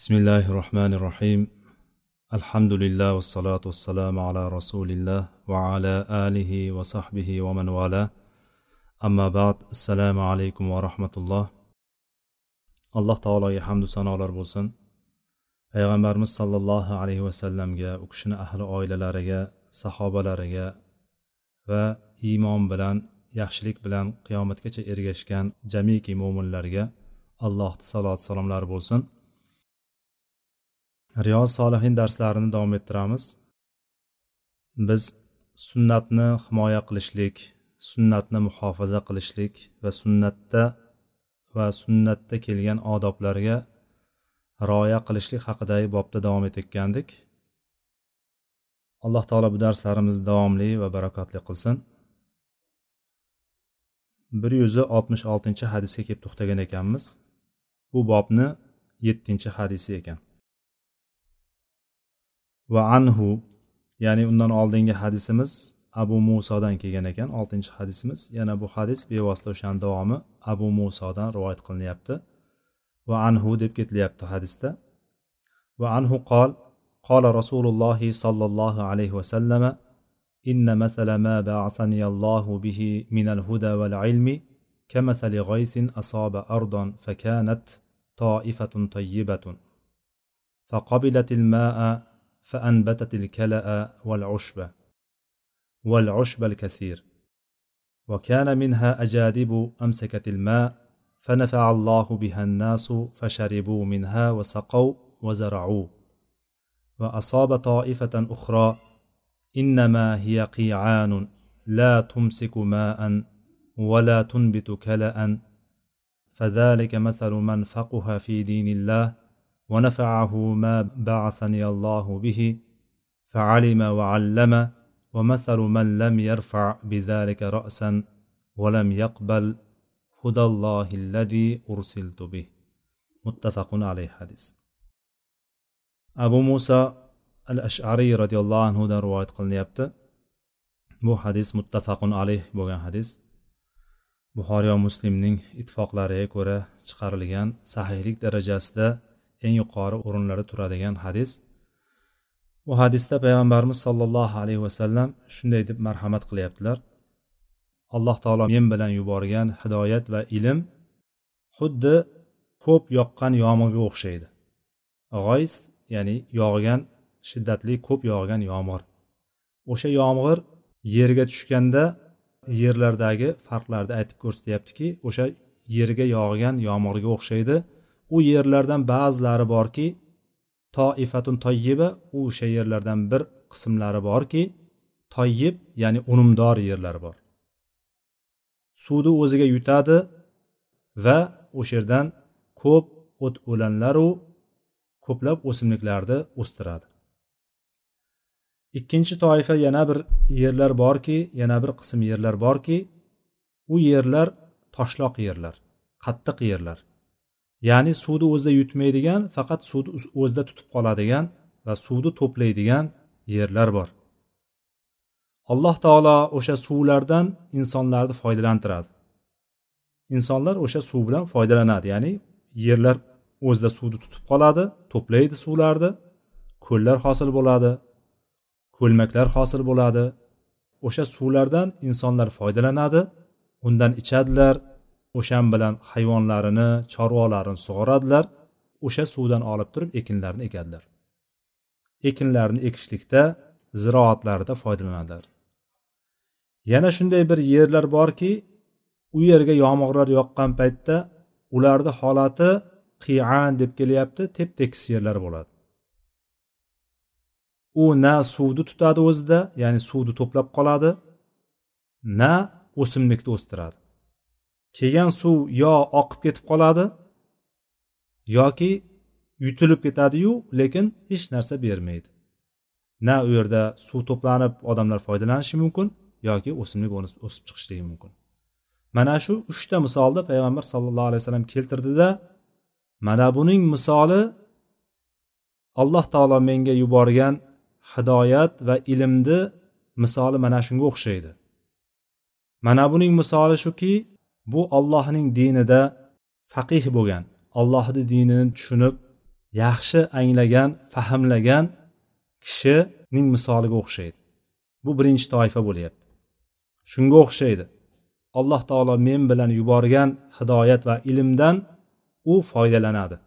بسم الله الرحمن الرحيم الحمد لله والصلاة والسلام على رسول الله وعلى آله وصحبه ومن والاه أما بعد السلام عليكم ورحمة الله alloh taologa hamdu sanolar bo'lsin payg'ambarimiz sollallohu alayhi vasallamga u kishini ahli oilalariga sahobalariga va iymon bilan yaxshilik bilan qiyomatgacha ergashgan jamiki mo'minlarga allohni salot salomlari bo'lsin Riyoz solihin darslarini davom ettiramiz. Biz sunnatni himoya qilishlik sunnatni muhofaza qilishlik va sunnatda va sunnatda kelgan odoblarga rioya qilishlik haqidagi bobda davom etayotgandik. Alloh taolo bu darslarimizni davomli va barakotli qilsin. Bir yuz oltmish oltinchi hadisga kelib to'xtagan ekanmiz. Bu bobni yettinchi hadisi ekan. Va anhu ya'ni undan oldingi hadisimiz abu musodan kelgan ekan oltinchi hadisimiz yana bu hadis bevosita o'shani davomi abu musodan rivoyat qilinyapti va anhu deb ketilyapti hadisda va anhu qol قال رسول الله صلى الله عليه وسلم إن مثل ما بعثني الله به من الهدى والعلم كمثل غيث أصاب أرضا فكانت طائفة طيبة فقبلت الماء فأنبتت الكلأ والعشب والعشب الكثير. وكان منها أجادب أمسكت الماء فنفع الله بها الناس فشربوا منها وسقوا وزرعوا. وأصاب طائفة أخرى إنما هي قيعان لا تمسك ماء ولا تنبت كلأ. فذلك مثل من فقه في دين الله ونفعه ما بعثني الله به فعلم وعلم ومثل من لم يرفع بذلك رأسا ولم يقبل هدى الله الذي أرسلت به متفق عليه حديث أبو موسى الأشعري رضي الله عنه دا رواية qilinyapti bu hadis muttafaqun alayh bo'lgan hadis buxoriy va muslimning ittifoqlariga ko'ra chiqarilgan sahiylik darajasida eng yuqori o'rinlarda turadigan hadis. Bu hadisda payg'ambarimiz sollallohu alayhi vasallam shunday deb marhamat qilyaptilar. Alloh taolo men bilan yuborgan hidoyat va ilm xuddi ko'p yoqqan yomg'irga o'xshaydi. G'oys ya'ni yog'gan shiddatli ko'p yog'gan yomg'ir. O'sha yomg'ir yerga tushganda yerlardagi farqlarni aytib ko'rsatyaptiki o'sha yerga yog'gan yomg'irga o'xshaydi. U yerlardan ba'zilari borki toifatun toyyiba u o'sha yerlardan bir qismlari borki toyyib ya'ni unumdor yerlar bor. Suvni o'ziga yutadi va o'sha yerdan ko'p o't o'lanlaru ko'plab o'simliklarni o'stiradi. Ikkinchi toifa yana bir yerlar borki yana bir qism yerlar borki u yerlar toshloq yerlar qattiq yerlar. Ya'ni suvni o'zida yutmaydigan faqat suvni o'zida tutib qoladigan va suvni to'playdigan yerlar bor. Alloh taolo o'sha suvlardan insonlarni foydalantiradi. Insonlar o'sha suv bilan foydalanadi ya'ni yerlar o'zida suvni tutib qoladi to'playdi suvlarni ko'llar hosil bo'ladi ko'lmaklar hosil bo'ladi. O'sha suvlardan insonlar foydalanadi undan ichadilar o'shan bilan hayvonlarini chorvalarini sug'oradilar o'sha suvdan olib turib ekinlarni ekadilar ekinlarni ekishlikda ziroatlarida foydalanadilar. Yana shunday bir yerlar borki u yerga yomg'irlar yoqqan paytda ularni holati qiyan deb kelyapti tep tekis yerlar bo'ladi. U na suvni tutadi o'zida ya'ni suvni to'plab qoladi na o'simlikni o'stiradi. Kelgan suv yo oqib ketib qoladi yoki yutilib ketadiyu lekin hech narsa bermaydi. Na u yerda suv to'planib odamlar foydalanishi mumkin yoki o'simlik o'sib chiqishligi mumkin. Mana shu uchta misolni payg'ambar sallallohu alayhi vasallam keltirdida mana buning misoli alloh taolo menga yuborgan hidoyat va ilmni misoli mana shunga o'xshaydi. Mana buning misoli shuki bu ollohning dinida faqih bo'lgan ollohni dinini tushunib yaxshi anglagan fahmlagan kishining misoliga o'xshaydi. Bu birinchi toifa bo'lyapti. Shunga o'xshaydi. Alloh taolo men bilan yuborgan hidoyat va ilmdan u foydalanadi.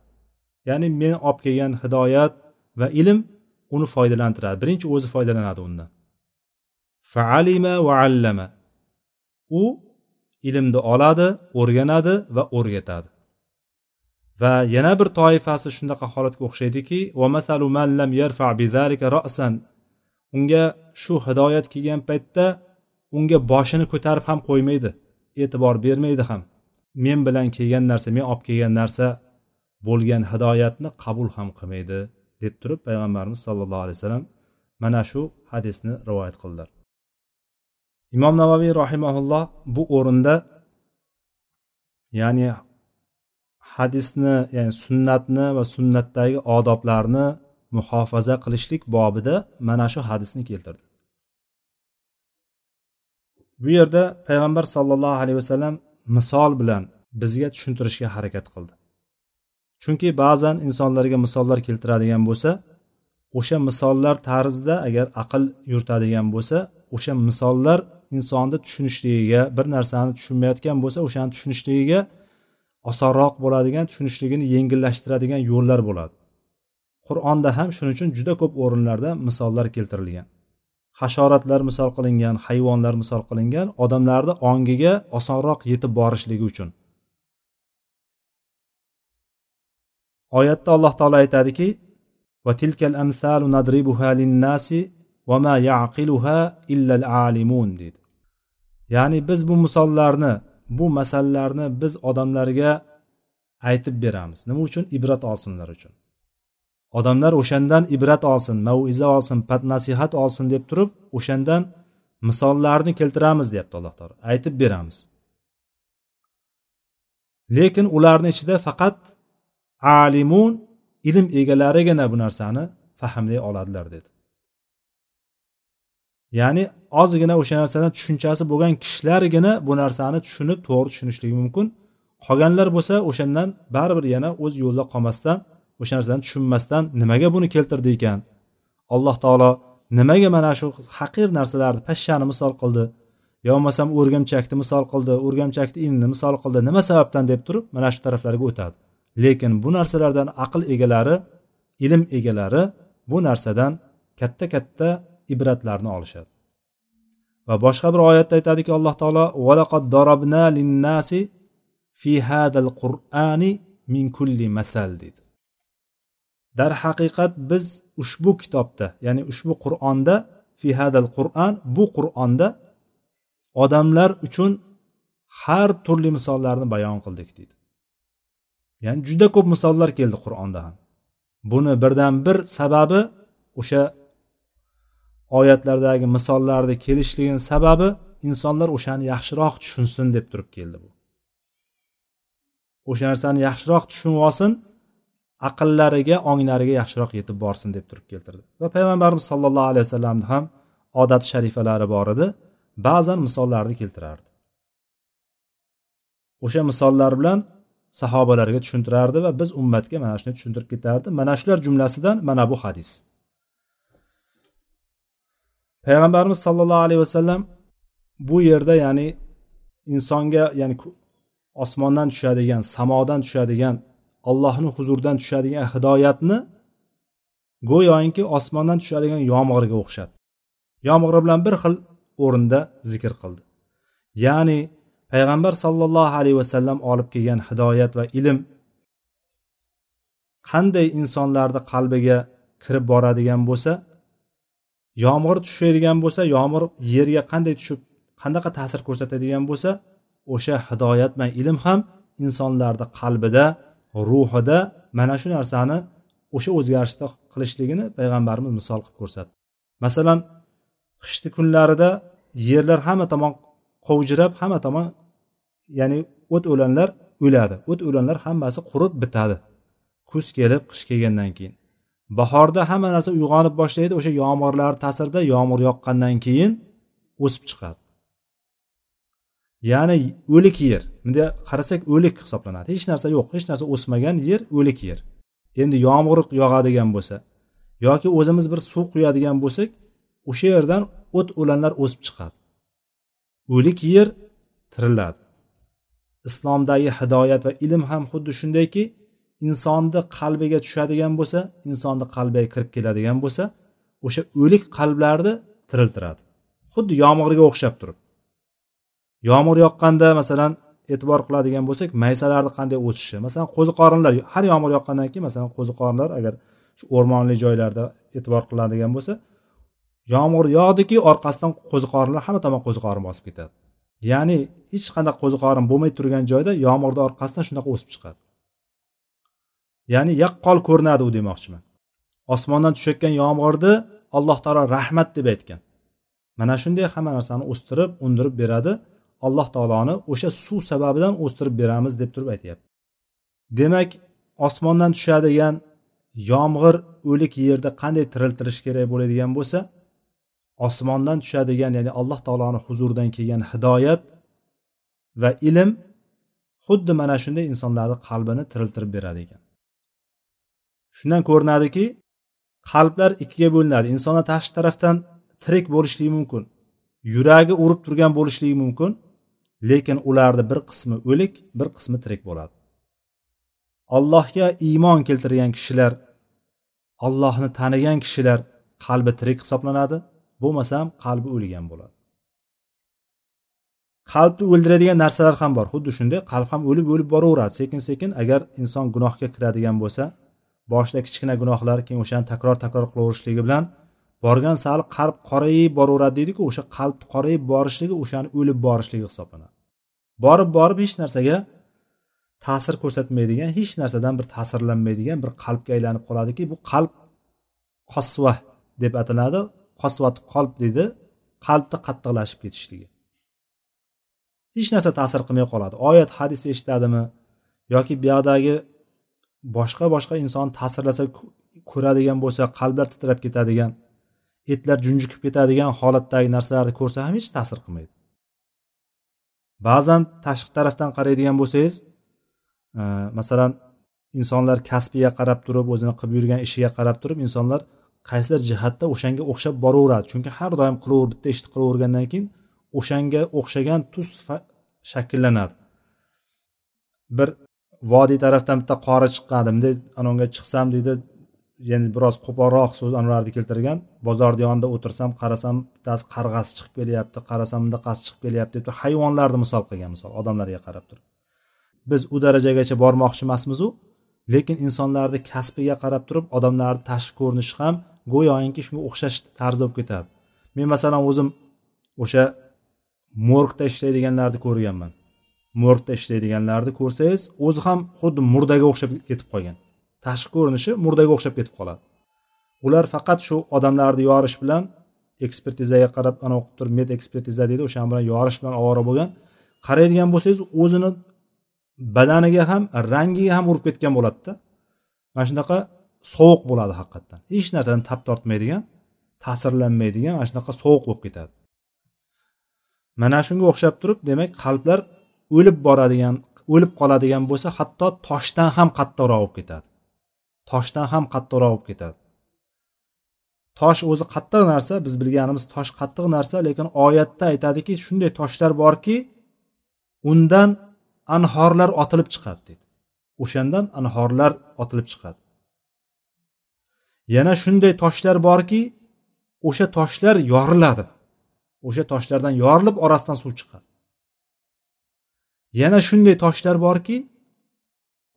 Ya'ni men olib kelgan hidoyat va ilm uni foydalantiradi. Birinchi o'zi foydalanadi undan. Faalima va allama. U ilmni oladi o'rganadi va o'rgatadi. Va yana bir toifasi shunaqa holatga o'xshaydiki unga shu hidoyat kelgan paytda unga boshini ko'tarib ham qo'ymaydi e'tibor bermaydi ham. Men bilan kelgan narsa men olib kelgan narsa bo'lgan hidoyatni qabul ham qilmaydi deb turib payg'ambarimiz sollallohu alayhi vasallam mana shu hadisni rivoyat qildilar. Imom navoiy rahimaulloh bu o'rinda ya'ni hadisni ya'ni sunnatni va sunnatdagi odoblarni muhofaza qilishlik bobida mana shu hadisni keltirdi. Bu yerda payg'ambar sollallohu alayhi vasallam misol bilan bizga tushuntirishga harakat qildi. Chunki ba'zan insonlarga misollar keltiradigan bo'lsa o'sha misollar tarzida agar aql yuritadigan bo'lsa o'sha misollar insonni tushunishligiga bir narsani tushunmayotgan bo'lsa o'shani tushunishligiga osonroq bo'ladigan tushunishligini yengillashtiradigan yo'llar bo'ladi. Qur'onda ham shuning uchun juda ko'p o'rinlarda misollar keltirilgan. Hasharotlar misol qilingan hayvonlar misol qilingan odamlarni ongiga osonroq yetib borishligi uchun. Oyatda alloh taolo aytadiki va tilkal amsalu nadribuha linnasi va ma yaqiluha illa alimun deydi ya'ni biz bu misollarni bu masalalarni biz odamlarga aytib beramiz. Nima uchun? Ibrat olsinlar uchun. Odamlar o'shandan ibrat olsin maiza olsin pat nasihat olsin deb turib o'shandan misollarni keltiramiz deyapti alloh taolo. Aytib beramiz. Lekin ularni ichida faqat alimun ilm egalarigina bu narsani fahmlay oladilar dedi. Ya'ni ozgina o'sha narsadan tushunchasi bo'lgan kishilargina bu narsani tushunib to'g'ri tushunishligi mumkin. Qolganlar bo'lsa o'shandan baribir yana o'z yo'lida qolmasdan o'sha narsani tushunmasdan nimaga buni keltirdi ekan? Alloh taolo nimaga mana shu haqir narsalarni pashshani misol qildi yo bo'lmasam o'rgimchakni misol qildi o'rgimchakni inni misol qildi nima sababdan deb turib mana shu taraflarga o'tadi. Lekin bu narsalardan aql egalari ilm egalari bu narsadan katta katta ibratlarni olishadi. Va boshqa bir oyatda aytadiki alloh taolo valaqad darabna linnasi fi hadal qur'ani min kulli masal deydi darhaqiqat biz ushbu kitobda ya'ni ushbu qur'onda fi hadal qur'an bu qur'onda odamlar uchun har turli misollarni bayon qildik deydi ya'ni juda ko'p misollar keldi qur'onda ham. Buni birdan bir sababi o'sha oyatlardagi misollarni kelishligini sababi insonlar o'shani yaxshiroq tushunsin deb turib keldi bu. O'sha narsani yaxshiroq tushunib olsin aqllariga onglariga yaxshiroq yetib borsin deb turib keltirdi. Va payg'ambarimiz sollallohu alayhi vasallamni ham odat sharifalari bor edi ba'zan misollarni keltirardi. O'sha misollar bilan sahobalarga tushuntirardi va biz ummatga mana shuni tushuntirib ketardi. Mana shular jumlasidan mana bu hadis. Payg'ambarimiz sollallohu alayhi vasallam bu yerda ya'ni insonga ya'ni osmondan tushadigan samodan tushadigan allohni huzuridan tushadigan hidoyatni go'yoki osmondan tushadigan yomg'irga o'xshatdi. Yomg'ir bilan bir xil o'rinda zikr qildi. Ya'ni payg'ambar sollallohu alayhi vasallam olib kelgan hidoyat va ilm qanday insonlarni qalbiga kirib boradigan bo'lsa yomg'ir tushadigan bo'lsa yomg'ir yerga qanday tushib qanaqa ta'sir ko'rsatadigan bo'lsa o'sha hidoyat bilan ilm ham insonlarni qalbida ruhida mana shu narsani o'sha o'zgarishni qilishligini payg'ambarimiz misol qilib ko'rsatdi. Masalan qishni kunlarida yerlar hamma tomon qovjirab hamma tomon ya'ni o't o'lanlar o'ladi. O't o'lanlar hammasi qurib bitadi. Kuz kelib qish kelgandan keyin. Bahorda hamma narsa uyg'onib boshlaydi o'sha yomg'irlar ta'sirida yomg'ir yoqqandan keyin o'sib chiqadi. Ya'ni o'lik yer. Bunday qarasak o'lik hisoblanadi. Hech narsa yo'q hech narsa o'smagan yer o'lik yer. Endi yomg'ir yog'adigan bo'lsa yoki o'zimiz bir suv quyadigan bo'lsak o'sha yerdan o't o'lanlar o'sib chiqadi. O'lik yer tiriladi. Islomdagi hidoyat va ilm ham xuddi shundayki insonni qalbiga tushadigan bo'lsa insonni qalbiga kirib keladigan bo'lsa o'sha o'lik qalblarni tiriltiradi. Xuddi yomg'irga o'xshab turib. Yomg'ir yoqqanda masalan e'tibor qiladigan bo'lsak maysalarni qanday o'sishi? Masalan qo'ziqorinlar har yomg'ir yoqqandan keyin masalan qo'ziqorinlar agar shu o'rmonli joylarda e'tibor qiladigan bo'lsa yomg'ir yog'diki orqasidan qo'ziqorinlar hamma tomon qo'ziqorin bosib ketadi. Ya'ni hech qanday qo'ziqorin bo'lmay turgan joyda yomg'irni orqasidan shunaqa o'sib chiqadi. Ya'ni yaqqol ko'rinadi u demoqchiman. Osmondan tushayotgan yomg'irni alloh taolo rahmat deb aytgan. Mana shunday hamma narsani o'stirib undirib beradi. Alloh taoloni o'sha suv sababidan o'stirib beramiz deb turib aytyapti. Demak osmondan tushadigan yomg'ir o'lik yerda qanday tiriltirish kerak bo'ladigan bo'lsa osmondan tushadigan ya'ni alloh taoloni huzuridan kelgan hidoyat va ilm xuddi mana shunday insonlarni qalbini tiriltirib beradi ekan. Shundan ko'rinadiki qalblar ikkiga bo'linadi. Insonlar tashqi tarafdan tirik bo'lishligi mumkin yuragi urib turgan bo'lishligi mumkin lekin ularni bir qismi o'lik bir qismi tirik bo'ladi. Allohga iymon keltirgan kishilar allohni tanigan kishilar qalbi tirik hisoblanadi. Bo'lmasam qalbi o'lgan bo'ladi. Qalbni o'ldiradigan narsalar ham bor. Xuddi shunday qalb ham o'lib o'lib boraveradi. Sekin sekin agar inson gunohga kiradigan bo'lsa boshida kichkina gunohlar keyin o'shani takror takror qilaverishligi bilan borgan sari qalb qorayib boraveradi deydiku o'sha qalb qorayib borishligi o'shani o'lib borishligi hisoblanadi. Borib borib hech narsaga ta'sir ko'rsatmaydigan hech narsadan bir ta'sirlanmaydigan bir qalbga aylanib qoladiki bu qalb qosva deb ataladi. Qosvat qalb deydi qalbni qattiqlashib ketishligi. Hech narsa ta'sir qilmay qoladi. Oyat hadis eshitadimi yoki buyoqdagi boshqa boshqa inson ta'sirlasa ko'radigan bo'lsa qalblar titrab ketadigan etlar junjikib ketadigan holatdagi narsalarni ko'rsa ham hech ta'sir qilmaydi. Ba'zan tashqi tarafdan qaraydigan bo'lsangiz e, masalan insonlar kasbiga qarab turib o'zini qilib yurgan ishiga qarab turib insonlar qaysidir jihatda o'shanga o'xshab boraveradi. Chunki har doim qilaver bitta ishni qilavergandan keyin o'shanga o'xshagan tus shakllanadi. Bir vodiy tarafdan bitta qori chiqqan bunday anavga chiqsam deydi yana biroz qo'polroq so'z anvarni keltirgan. Bozorni yonida o'tirsam qarasam bittasi qarg'asi chiqib kelyapti qarasam bundaqasi chiqib kelyapti deb hayvonlarni misol qilgan misol odamlarga qarab turib. Biz u darajagacha bormoqchi emasmizu lekin insonlarni kasbiga qarab turib odamlarni tashqi ko'rinishi ham go'yoki shunga o'xshash tarzda bo'lib ketadi. Men masalan o'zim o'sha morgda ishlaydiganlarni ko'rganman. Morgda ishlaydiganlarni ko'rsangiz o'zi ham xuddi murdaga o'xshab ketib qolgan. Tashqi ko'rinishi murdaga o'xshab ketib qoladi. Ular faqat shu odamlarni yorish bilan ekspertizaga qarab anavi qilib turib med ekspertiza deydi o'sha bilan yorish bilan ovora bo'lgan. Qaraydigan bo'lsangiz o'zini badaniga ham rangiga ham urib ketgan bo'ladida. Mana shunaqa sovuq bo'ladi haqiqatdan. Hech narsadan tap tortmaydigan ta'sirlanmaydigan mana shunaqa sovuq bo'lib ketadi. Mana shunga o'xshab turib demak qalblar o'lib boradigan o'lib qoladigan bo'lsa hatto toshdan ham qattiqroq bo'lib ketadi. Toshdan ham qattiqroq bo'lib ketadi. Tosh o'zi qattiq narsa biz bilganimiz tosh qattiq narsa lekin oyatda aytadiki shunday toshlar borki undan anhorlar otilib chiqadi deydi o'shandan anhorlar otilib chiqadi. Yana shunday toshlar borki o'sha toshlar yoriladi. O'sha toshlardan yorilib orasidan suv chiqadi. Yana shunday toshlar borki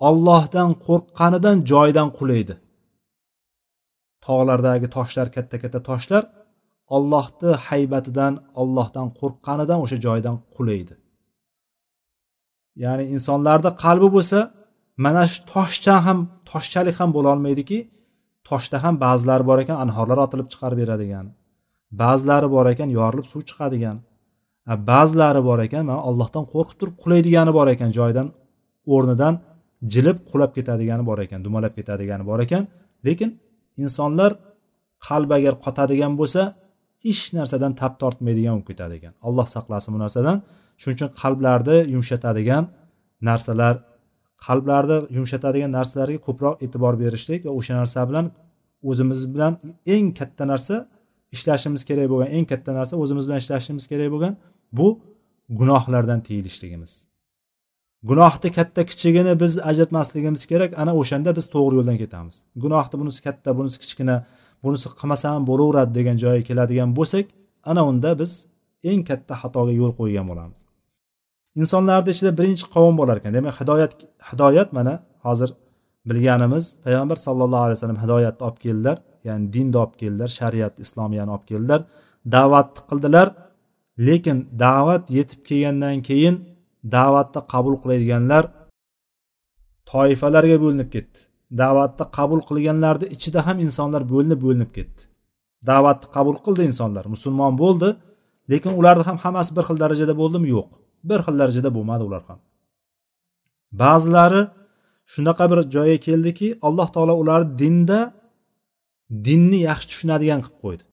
ollohdan qo'rqqanidan joyidan qulaydi. Tog'lardagi toshlar katta katta toshlar ollohni haybatidan ollohdan qo'rqqanidan o'sha joydan qulaydi. Ya'ni insonlarni qalbi bo'lsa mana shu toshchan ham toshchalik ham bo'lolmaydiki toshda ham ba'zilari bor ekan anhorlar otilib chiqarib beradigan ba'zilari bor ekan yorilib suv chiqadigan. Ba'zilari bor ekan mana allohdan qo'rqib turib qulaydigani bor ekan joyidan o'rnidan jilib qulab ketadigani bor ekan dumalab ketadigani bor ekan. Lekin insonlar qalbi agar qotadigan bo'lsa hech narsadan tap tortmaydigan bo'lib ketadi ekan. Alloh saqlasin bu narsadan. Shuning uchun qalblarni yumshatadigan narsalar qalblarni yumshatadigan narsalarga ko'proq e'tibor berishlik va o'sha narsa bilan o'zimiz bilan eng katta narsa ishlashimiz kerak bo'lgan eng katta narsa o'zimiz bilan ishlashimiz kerak bo'lgan bu gunohlardan tiyilishligimiz. Gunohni katta kichigini biz ajratmasligimiz kerak ana o'shanda biz to'g'ri yo'ldan ketamiz. Gunohni bunisi katta bunisi kichkina bunisi qilmasam bo'laveradi degan joyga keladigan bo'lsak ana unda biz eng katta xatoga yo'l qo'ygan bo'lamiz. Insonlarni ichida birinchi qavm bo'lar ekan demak hidoyat hidoyat mana hozir bilganimiz payg'ambar sallallohu alayhi vasallam hidoyatni olib keldilar ya'ni dinni olib keldilar shariat islomiyani olib keldilar da'vatni qildilar. Lekin da'vat yetib kelgandan keyin da'vatni qabul qiladiganlar toifalarga bo'linib ketdi. Da'vatni qabul qilganlarni ichida ham insonlar bo'linib bo'linib ketdi. Da'vatni qabul qildi insonlar. Musulmon bo'ldi lekin ularni ham hammasi bir xil darajada bo'ldimi? Yo'q. Bir xil darajada bo'lmadi ular ham. Ba'zilari shunaqa bir joyga keldiki alloh taolo ularni dinda dinni yaxshi tushunadigan qilib qo'ydi.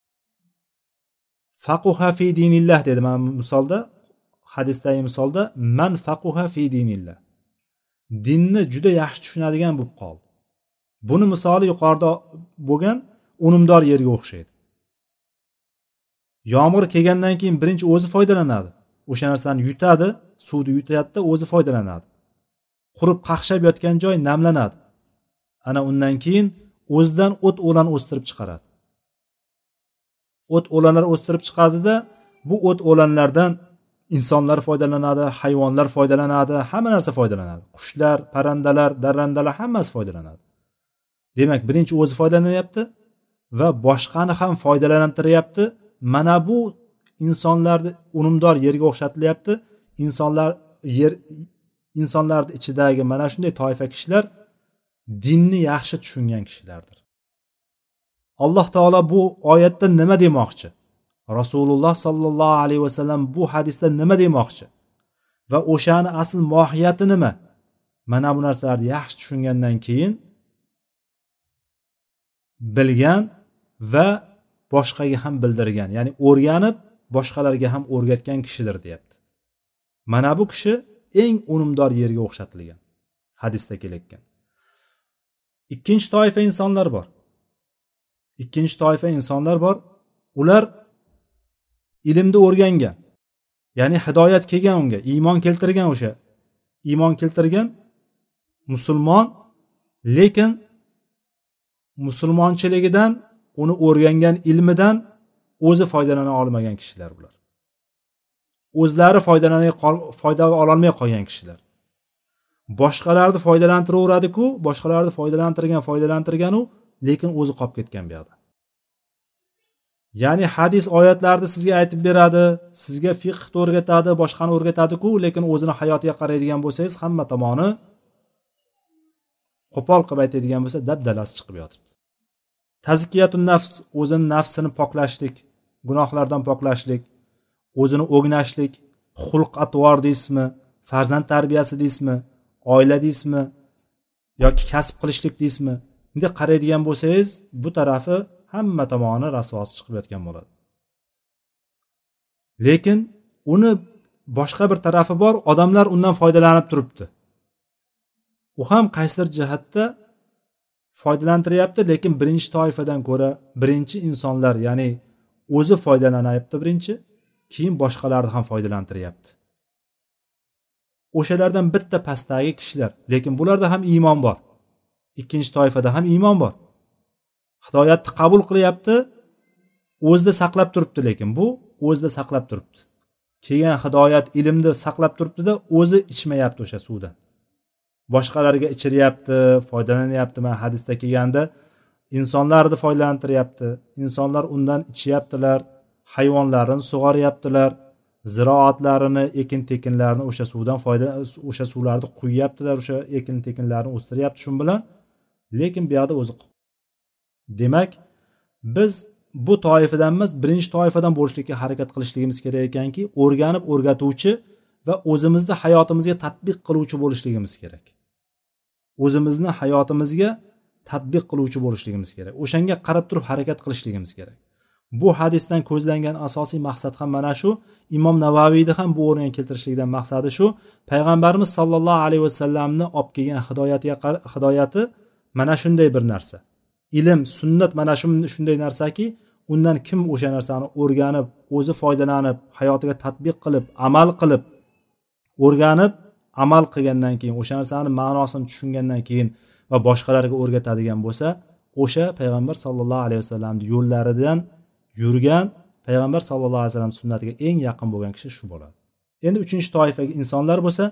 Faquha fi dinillah dedi. Mana misolda hadisdagi misolda man faquha fi dinillah. Dinni juda yaxshi tushunadigan bo'lib qoldi. Buni misoli yuqorida bo'lgan unumdor yerga o'xshaydi. Yomg'ir kelgandan keyin birinchi o'zi foydalanadi. O'sha narsani yutadi suvni yutadida o'zi foydalanadi. Qurib qaqshab yotgan joy namlanadi. Ana undan keyin o'zidan o't o'lan o'stirib chiqaradi. O't o'lanlar o'stirib chiqadida bu o't o'lanlardan insonlar foydalanadi hayvonlar foydalanadi hamma narsa foydalanadi. Qushlar parrandalar darrandalar hammasi foydalanadi. Demak birinchi o'zi foydalanyapti va boshqani ham foydalantiryapti. Mana bu insonlarni unumdor yerga o'xshatilyapti. Insonlar yer insonlarni ichidagi mana shunday toifa kishilar dinni yaxshi tushungan kishilardir. Alloh taolo bu oyatda nima demoqchi? Rasululloh sollallohu alayhi vasallam bu hadisda nima demoqchi? Va o'shani asl mohiyati nima? Mana bu narsalarni yaxshi tushungandan keyin bilgan va boshqaga ham bildirgan ya'ni o'rganib boshqalarga ham o'rgatgan kishidir deyapti. Mana bu kishi eng unumdor yerga o'xshatilgan hadisda kelayotgan. Ikkinchi toifa insonlar bor. Ikkinchi toifa insonlar bor. Ular ilmni o'rgangan ya'ni hidoyat kelgan unga iymon keltirgan o'sha. Iymon keltirgan musulmon lekin musulmonchiligidan uni o'rgangan ilmidan o'zi foydalana olmagan kishilar bular. O'zlari foydalanay foyda ololmay qolgan kishilar. Boshqalarni foydalantiraveradiku boshqalarni foydalantirgan foydalantirganu lekin o'zi qolib ketgan bu yoqda. Ya'ni hadis oyatlarni sizga aytib beradi sizga fiqni o'rgatadi boshqani o'rgatadiku lekin o'zini hayotiga qaraydigan bo'lsangiz hamma tomoni qo'pol qilib aytadigan bo'lsa dabdalasi chiqib yotibdi. Tazkiyatun nafs o'zini nafsini poklashlik gunohlardan poklashlik o'zini o'gnashlik xulq atvor deysizmi farzand tarbiyasi deysizmi oila deysizmi yoki kasb qilishlik deysizmi bunday qaraydigan bo'lsangiz bu tarafi hamma tomoni rasvosi chiqib yotgan bo'ladi. Lekin uni boshqa bir tarafi bor odamlar undan foydalanib turibdi. U ham qaysidir jihatda foydalantiryapti lekin birinchi toifadan ko'ra birinchi insonlar ya'ni o'zi foydalanyapti birinchi keyin boshqalarni ham foydalantiryapti. O'shalardan bitta pastdagi kishilar lekin bularda ham iymon bor. Ikkinchi toifada ham iymon bor. Hidoyatni qabul qilyapti o'zida saqlab turibdi lekin bu o'zida saqlab turibdi. Kelgan hidoyat ilmni saqlab turibdida o'zi ichmayapti o'sha suvdan boshqalarga ichiryapti foydalanyapti. Mana hadisda kelganda insonlarni foydalantiryapti. Insonlar undan ichyaptilar hayvonlarni sug'oryaptilar ziroatlarini ekin tekinlarni o'sha suvdan foyda o'sha suvlarni quyyaptilar o'sha ekin tekinlarni o'stiryapti. Shu bilan lekin bu yoqda o'zi demak biz bu toifadan emas birinchi toifadan bo'lishlikka harakat qilishligimiz kerak ekanki o'rganib o'rgatuvchi va o'zimizni hayotimizga tadbiq qiluvchi bo'lishligimiz kerak. O'zimizni hayotimizga tadbiq qiluvchi bo'lishligimiz kerak. O'shanga qarab turib harakat qilishligimiz kerak. Bu hadisdan ko'zlangan asosiy maqsad ham mana shu. Imom navaviyni ham bu o'ringa keltirishlikdan maqsadi shu. Payg'ambarimiz sollallohu alayhi vasallamni olib kelgan hidoyatiga hidoyati mana shunday bir narsa. Ilm sunnat mana shunday narsaki undan kim o'sha narsani o'rganib o'zi foydalanib hayotiga tadbiq qilib amal qilib o'rganib amal qilgandan keyin o'sha narsani ma'nosini tushungandan keyin va boshqalarga o'rgatadigan bo'lsa o'sha payg'ambar sallallohu alayhi vasallamni yo'llaridan yurgan payg'ambar sallallohu alayhi vasallam sunnatiga eng yaqin bo'lgan kishi shu bo'ladi. Endi uchinchi toifaga insonlar bo'lsa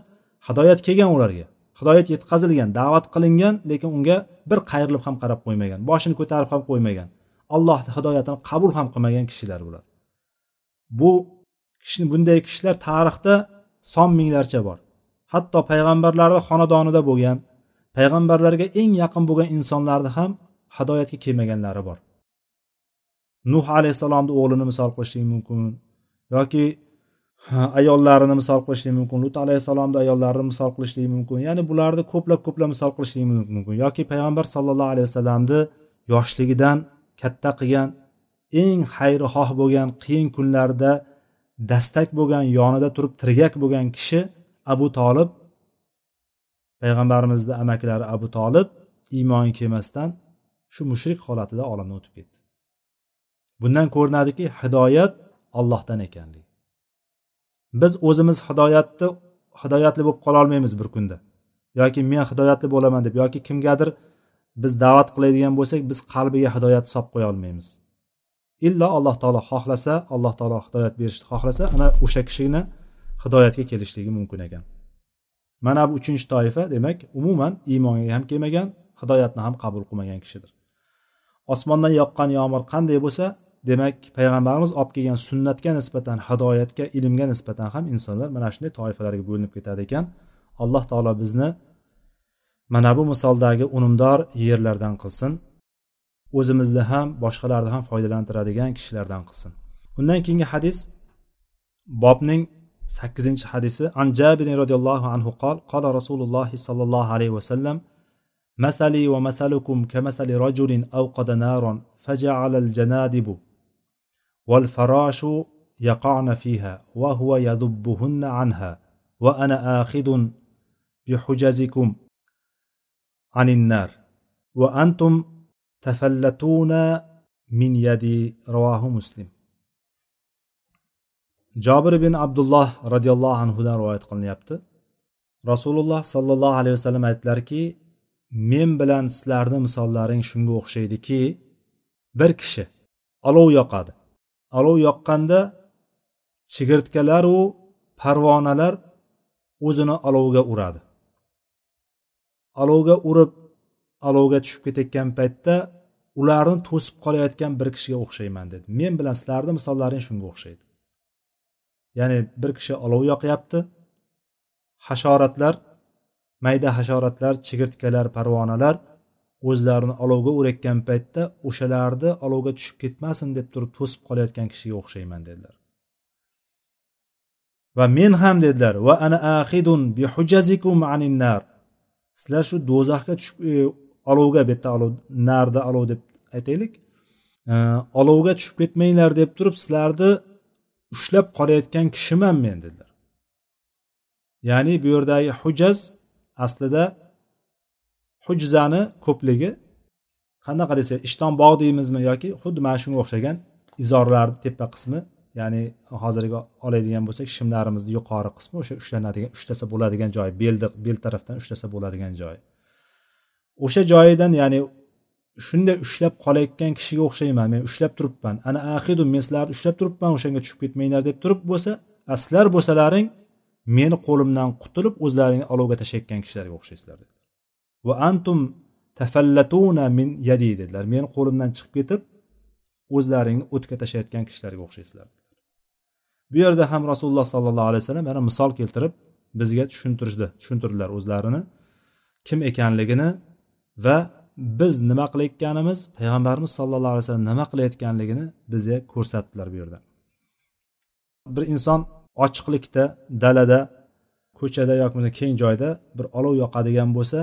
hidoyat kelgan ularga. Hidoyat yetkazilgan da'vat qilingan lekin unga bir qayrilib ham qarab qo'ymagan boshini ko'tarib ham qo'ymagan allohni hidoyatini qabul ham qilmagan kishilar bular. Bu kishi bunday kishilar tarixda son minglarcha bor. Hatto payg'ambarlarni xonadonida bo'lgan payg'ambarlarga eng yaqin bo'lgan insonlarni ham hidoyatga kelmaganlari bor. Nuh alayhissalomni o'g'lini misol qilishlik mumkin yoki ayollarini misol qilishlik mumkin. Lut alayhissalomni ayollarini misol qilishlik mumkin. Ya'ni bularni ko'plab ko'plab misol qilishlik mumkin. Yoki payg'ambar sallallohu alayhi vasallamni yoshligidan katta qilgan eng xayrixoh bo'lgan qiyin kunlarda dastak bo'lgan yonida turib tirgak bo'lgan kishi abu tolib payg'ambarimizni amakilari abu tolib iymoni kelmasdan shu mushrik holatida olamdan o'tib ketdi. Bundan ko'rinadiki hidoyat ollohdan ekanligi. Biz o'zimiz hidoyatni hidoyatli bo'lib qololmaymiz bir kunda. Yoki men hidoyatli bo'laman deb yoki kimgadir biz da'vat qiladigan bo'lsak biz qalbiga hidoyat solib qo'ya olmaymiz. Illo alloh taolo xohlasa alloh taolo hidoyat berishni xohlasa ana o'sha kishini hidoyatga kelishligi mumkin ekan. Mana bu uchinchi toifa demak umuman iymonga ham kelmagan hidoyatni ham qabul qilmagan kishidir. Osmondan yoqqan yomg'ir qanday bo'lsa demak payg'ambarimiz olib kelgan sunnatga nisbatan hidoyatga ilmga nisbatan ham insonlar mana shunday toifalarga bo'linib ketadi ekan alloh taolo bizni mana bu misoldagi unumdor yerlardan qilsin o'zimizni ham boshqalarni ham foydalantiradigan kishilardan qilsin undan keyingi hadis bobning sakkizinchi hadisi an jabir roziyallohu anhu qol qola rasululloh sollallohu alayhi vasallam مثلي ومثلكم كمثل رجل أوقد نارا فجعل الجنادب والفراش يقعن فيها وهو يذبهن عنها وأنا آخذ بحجزكم عن النار وأنتم تفلتون من يدي رواه مسلم jobir ibn abdulloh roziyallohu anhudan rivoyat qilinyapti rasululloh sollallohu alayhi vasallam aytdilarki men bilan sizlarni misollaring shunga o'xshaydiki bir kishi olov yoqadi Olov yoqqanda chigirtkalaru parvonalar o'zini olovga uradi. Olovga urib olovga tushib ketayotgan paytda ularni to'sib qolayotgan bir kishiga o'xshayman dedi. Men bilan sizlarni misollaring shunga o'xshaydi. Ya'ni bir kishi olov yoqyapti. Hasharotlar mayda hasharotlar chigirtkalar parvonalar o'zlarini olovga urayotgan paytda o'shalarni olovga tushib ketmasin deb turib to'sib qolayotgan kishiga o'xshayman dedilar. Va men ham dedilar va ana ahidun bi hujazikum anin nar. Sizlar shu do'zaxga tushib e, olovga bu yerda olov narda olov deb aytaylik. E, olovga tushib ketmanglar deb turib sizlarni ushlab qolayotgan kishiman men dedilar. Ya'ni bu yerdagi hujaz aslida hujzani ko'pligi qanaqa desak ishton bog' deymizmi yoki xuddi mana shunga o'xshagan izorlarni tepa qismi ya'ni hozirgi oladigan bo'lsak shimlarimizni yuqori qismi o'sha ushlanadigan ushlasa bo'ladigan joy belni bel tarafdan ushlasa bo'ladigan joy. O'sha joyidan ya'ni shunday ushlab qolayotgan kishiga o'xshayman men ushlab turibman ana ahidu men sizlarni ushlab turibman o'shanga tushib ketmanglar deb turib bo'lsa sizlar bo'lsalaring meni qo'limdan qutulib o'zlaringni olovga tashlayotgan kishilarga o'xshaysizlar dedi va antum tafallatuna min yadi dedilar. Meni qo'limdan chiqib ketib o'zlaringni o'tga tashlayotgan kishilarga o'xshaysizlar bu yerda ham rasululloh sollallohu alayhi vasallam yana misol keltirib bizga tushuntirishdi. Tushuntirdilar o'zlarini kim ekanligini va biz nima qilayotganimiz payg'ambarimiz sallallohu alayhi vasallam nima qilayotganligini bizga ko'rsatdilar bu yerda. Bir inson ochiqlikda dalada ko'chada yoki keng joyda bir olov yoqadigan bo'lsa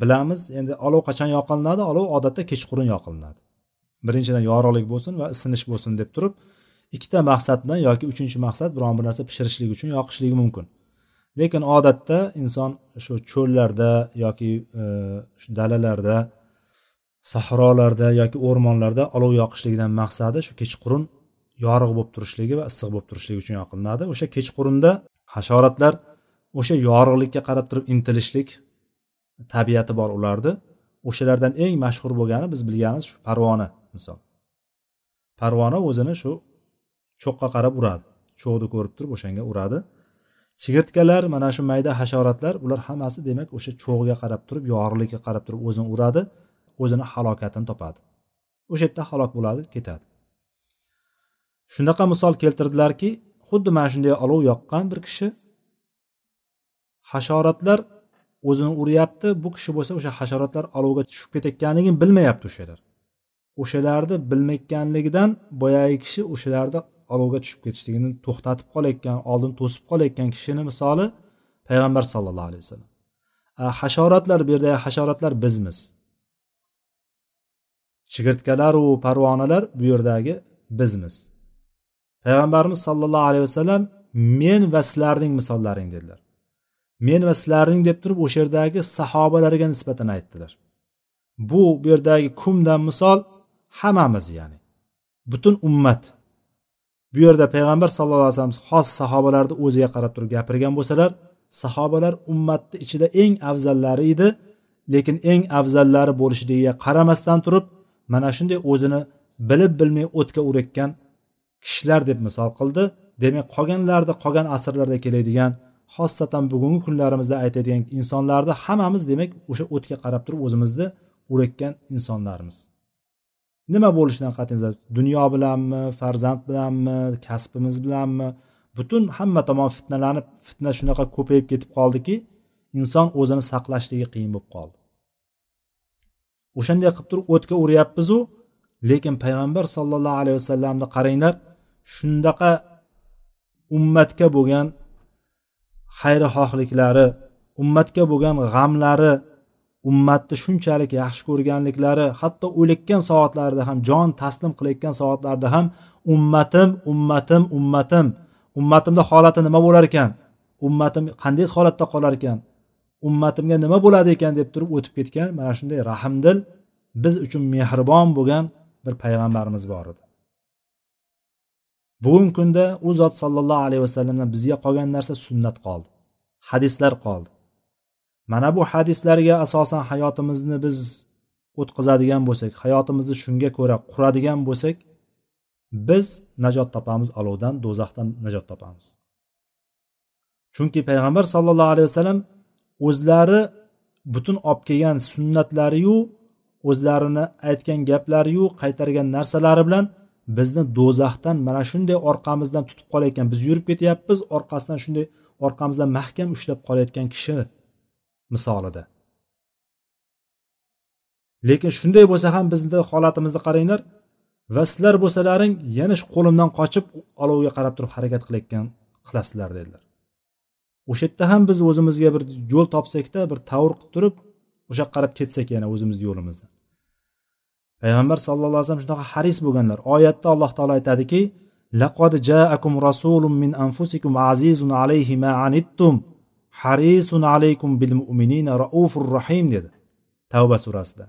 bilamiz endi olov qachon yoqilinadi olov odatda kechqurun yoqilinadi birinchidan yorug'lik bo'lsin va isinish bo'lsin deb turib ikkita maqsad bilan yoki uchinchi maqsad biron bir narsa pishirishlik uchun yoqishligi mumkin. Lekin odatda inson shu cho'llarda yoki e, shu dalalarda sahrolarda yoki o'rmonlarda olov yoqishligidan maqsadi shu kechqurun yorug' bo'lib turishligi va issiq bo'lib turishligi uchun yoqilinadi o'sha kechqurunda hasharotlar o'sha yorug'likka qarab turib intilishlik tabiati bor ularni o'shalardan eng mashhur bo'lgani biz bilganimiz shu parvona misol. Parvona o'zini shu cho'qqa qarab uradi cho'qni ko'rib turib o'shanga uradi. Chigirtkalar mana shu mayda hasharotlar bular hammasi demak o'sha cho'g'iga qarab turib yorug'likka qarab turib o'zini uradi o'zini halokatini topadi. O'sha yerda halok bo'ladi ketadi. Shunaqa misol keltirdilarki xuddi mana shunday olov yoqqan bir kishi hasharotlar o'zini uryapti bu kishi bo'lsa o'sha hasharotlar olovga tushib ketayotganligini bilmayapti o'shalar o'shalarni bilmayotganligidan boyagi kishi o'shalarni olovga tushib ketishligini to'xtatib qolayotgan oldin to'sib qolayotgan kishini misoli payg'ambar sallallohu alayhi vasallam. Hasharotlar bu yerdagi hasharotlar bizmiz. Chigirtkalaru parvonalar bu yerdagi bizmiz. Payg'ambarimiz sollallohu alayhi vasallam men va sizlarning misollaring dedilar. Men va sizlarning deb turib o'sha yerdagi sahobalarga nisbatan aytdilar. Bu bu yerdagi kumdan misol hammamiz ya'ni butun ummat. Bu yerda payg'ambar sallallohu alayhi vasallam xos sahobalarni o'ziga qarab turib gapirgan bo'lsalar sahobalar ummatni ichida eng afzallari edi lekin eng afzallari bo'lishligiga qaramasdan turib mana shunday o'zini bilib bilmay o'tga urayotgan kishilar deb misol qildi. Demak qolganlarni qolgan asrlarda keladigan xossatan bugungi kunlarimizda aytadigan insonlarni hammamiz demak o'sha o'tga qarab turib o'zimizni urayotgan insonlarmiz. Nima bo'lishidan qat'iy nazar dunyo bilanmi farzand bilanmi kasbimiz bilanmi? Butun hamma tomon fitnalanib fitna shunaqa ko'payib ketib qoldiki inson o'zini saqlashligi qiyin bo'lib qoldi. O'shanday qilib turib o'tga uryapmizu lekin payg'ambar sollallohu alayhi vasallamni qaranglar shundaqa ummatga bo'lgan xayrixohliklari ummatga bo'lgan g'amlari ummatni shunchalik yaxshi ko'rganliklari hatto o'layotgan soatlarida ham jon taslim qilayotgan soatlarda ham ummatim ummatim ummatim ummatimni holati nima bo'lar ekan? Ummatim qanday holatda qolar ekan? Ummatimga nima bo'ladi ekan deb turib o'tib ketgan mana shunday rahmdil biz uchun mehribon bo'lgan bir payg'ambarimiz bor edi. Bugungi kunda u zot sollallohu alayhi vasallamdan bizga qolgan narsa sunnat qoldi hadislar qoldi. Mana bu hadislarga asosan hayotimizni biz o'tkazadigan bo'lsak hayotimizni shunga ko'ra quradigan bo'lsak biz najot topamiz olovdan do'zaxdan najot topamiz. Chunki payg'ambar sollallohu alayhi vasallam o'zlari butun olib kelgan sunnatlariyu o'zlarini aytgan gaplariyu qaytargan narsalari bilan bizni do'zaxdan mana shunday orqamizdan tutib qolayotgan biz yurib ketyapmiz orqasidan shunday orqamizdan mahkam ushlab qolayotgan kishi misolida. Lekin shunday bo'lsa ham bizni holatimizni qaranglar va sizlar bo'lsalaring yana shu qo'limdan qochib olovga qarab turib harakat qilayotgan qilasizlar dedilar. O'sha yerda ham biz o'zimizga bir yo'l topsakda bir tavr qilib turib o'sha yoqqa qarab ketsak yana o'zimizni yo'limizda payg'ambar sallallohu alayhi vasallam shunaqa haris bo'lganlar. Oyatda alloh taolo aytadiki laqad jaakum rasulun min anfusikum azizun alayhi ma anittum harisun alaykum bil mu'minina raufur rahim dedi tavba surasida.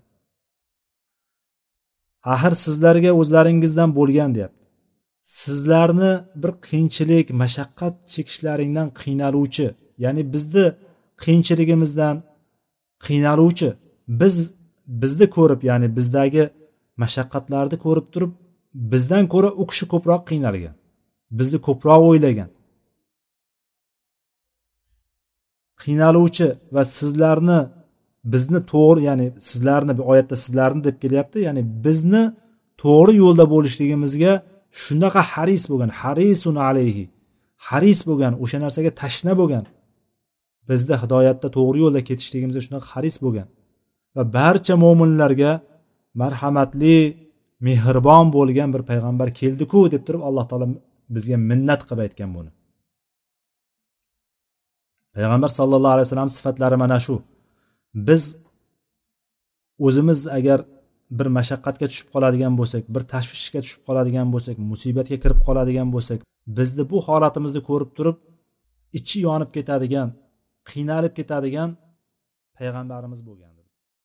Axir sizlarga o'zlaringizdan bo'lgan deyapti. Sizlarni bir qiyinchilik mashaqqat chekishlaringdan qiynaluvchi ya'ni bizni qiyinchiligimizdan qiynaluvchi biz bizni ko'rib ya'ni bizdagi mashaqqatlarni ko'rib turib bizdan ko'ra u kishi ko'proq qiynalgan. Bizni ko'proq o'ylagan. Qiynaluvchi va sizlarni bizni to'g'ri ya'ni sizlarni bu oyatda sizlarni deb kelyapti ya'ni bizni to'g'ri yo'lda bo'lishligimizga shunaqa haris bo'lgan harisun alayhi haris bo'lgan o'sha narsaga tashna bo'lgan bizni hidoyatda to'g'ri yo'lda ketishligimizga shunaqa haris bo'lgan va barcha mo'minlarga marhamatli mehribon bo'lgan bir payg'ambar keldiku deb turib alloh taolo bizga minnat qilib aytgan buni. Payg'ambar sallallohu alayhi vasallam sifatlari mana shu. Biz o'zimiz agar bir mashaqqatga tushib qoladigan bo'lsak bir tashvishga tushib qoladigan bo'lsak musibatga kirib qoladigan bo'lsak bizni bu holatimizni ko'rib turib ichi yonib ketadigan qiynalib ketadigan payg'ambarimiz bo'lgan.